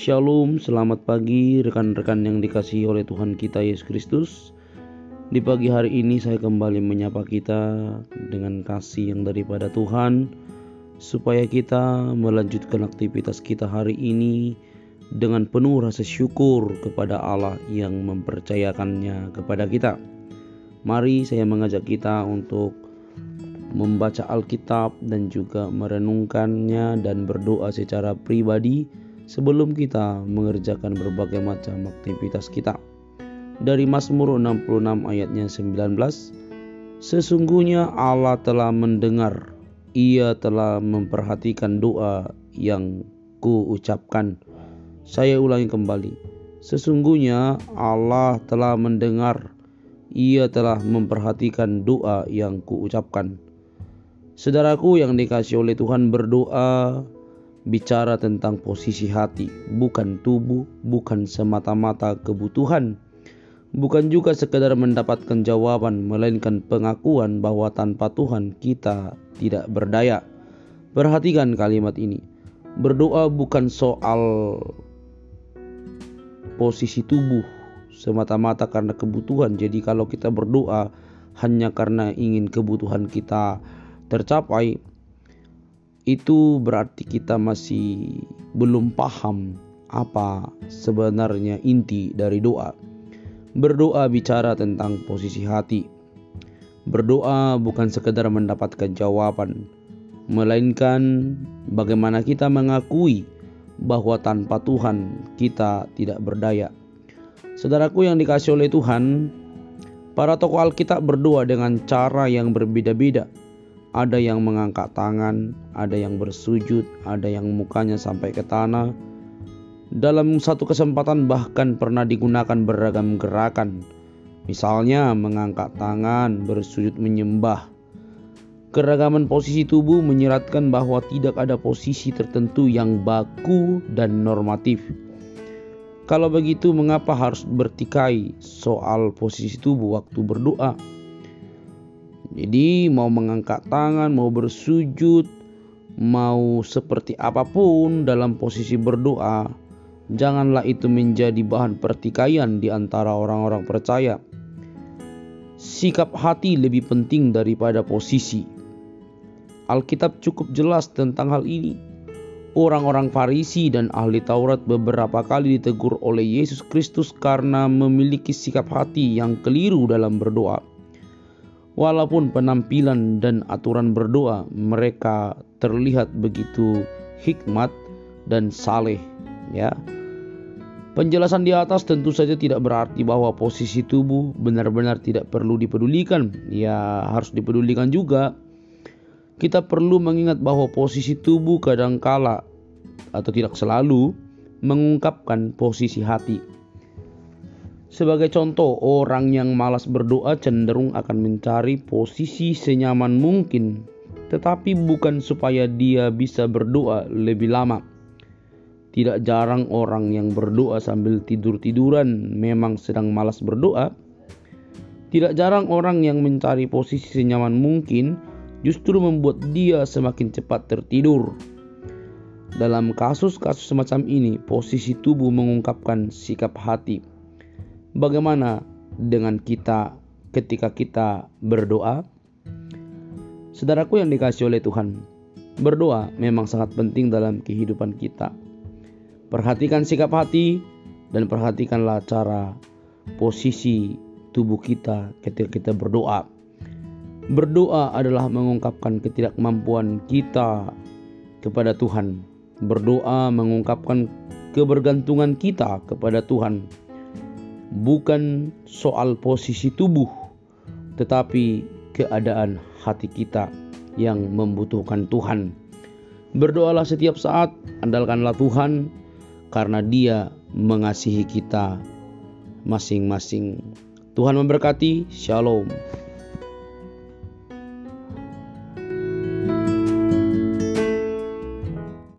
Shalom, selamat pagi rekan-rekan yang dikasihi oleh Tuhan kita Yesus Kristus. Di pagi hari ini saya kembali menyapa kita dengan kasih yang daripada Tuhan supaya kita melanjutkan aktivitas kita hari ini dengan penuh rasa syukur kepada Allah yang mempercayakannya kepada kita. Mari saya mengajak kita untuk membaca Alkitab dan juga merenungkannya dan berdoa secara pribadi sebelum kita mengerjakan berbagai macam aktivitas kita. Dari Mazmur 66 ayatnya 19, Sesungguhnya Allah telah mendengar, ia telah memperhatikan doa yang ku ucapkan. Saya ulangi kembali. Sesungguhnya Allah telah mendengar, ia telah memperhatikan doa yang ku ucapkan. Saudaraku yang dikasih oleh Tuhan berdoa bicara tentang posisi hati, bukan tubuh, bukan semata-mata kebutuhan, bukan juga sekedar mendapatkan jawaban, melainkan pengakuan bahwa tanpa Tuhan kita tidak berdaya. Perhatikan kalimat ini. Berdoa bukan soal posisi tubuh semata-mata karena kebutuhan. Jadi kalau kita berdoa hanya karena ingin kebutuhan kita tercapai, itu berarti kita masih belum paham apa sebenarnya inti dari doa. Berdoa bicara tentang posisi hati. Berdoa bukan sekedar mendapatkan jawaban, melainkan bagaimana kita mengakui bahwa tanpa Tuhan kita tidak berdaya. Saudaraku yang dikasih oleh Tuhan, para tokoh Alkitab berdoa dengan cara yang berbeda-beda ada yang mengangkat tangan, ada yang bersujud, ada yang mukanya sampai ke tanah. Dalam satu kesempatan bahkan pernah digunakan beragam gerakan. Misalnya mengangkat tangan, bersujud menyembah. Keragaman posisi tubuh menyeratkan bahwa tidak ada posisi tertentu yang baku dan normatif. Kalau begitu, mengapa harus bertikai soal posisi tubuh waktu berdoa? Jadi mau mengangkat tangan, mau bersujud, mau seperti apa pun dalam posisi berdoa, janganlah itu menjadi bahan pertikaian di antara orang-orang percaya. Sikap hati lebih penting daripada posisi. Alkitab cukup jelas tentang hal ini. Orang-orang Farisi dan ahli Taurat beberapa kali ditegur oleh Yesus Kristus karena memiliki sikap hati yang keliru dalam berdoa. Walaupun penampilan dan aturan berdoa mereka terlihat begitu hikmat dan saleh, ya. Penjelasan di atas tentu saja tidak berarti bahwa posisi tubuh benar-benar tidak perlu dipedulikan. Ya, harus dipedulikan juga. Kita perlu mengingat bahwa posisi tubuh kadangkala atau tidak selalu mengungkapkan posisi hati. Sebagai contoh, orang yang malas berdoa cenderung akan mencari posisi senyaman mungkin, tetapi bukan supaya dia bisa berdoa lebih lama. Tidak jarang orang yang berdoa sambil tidur-tiduran memang sedang malas berdoa. Tidak jarang orang yang mencari posisi senyaman mungkin justru membuat dia semakin cepat tertidur. Dalam kasus-kasus semacam ini, posisi tubuh mengungkapkan sikap hati Bagaimana dengan kita ketika kita berdoa? Saudaraku yang dikasih oleh Tuhan, berdoa memang sangat penting dalam kehidupan kita. Perhatikan sikap hati dan perhatikanlah cara posisi tubuh kita ketika kita berdoa. Berdoa adalah mengungkapkan ketidakmampuan kita kepada Tuhan. Berdoa mengungkapkan kebergantungan kita kepada Tuhan bukan soal posisi tubuh, tetapi keadaan hati kita yang membutuhkan Tuhan. Berdoalah setiap saat, andalkanlah Tuhan, karena Dia mengasihi kita masing-masing. Tuhan memberkati. Shalom.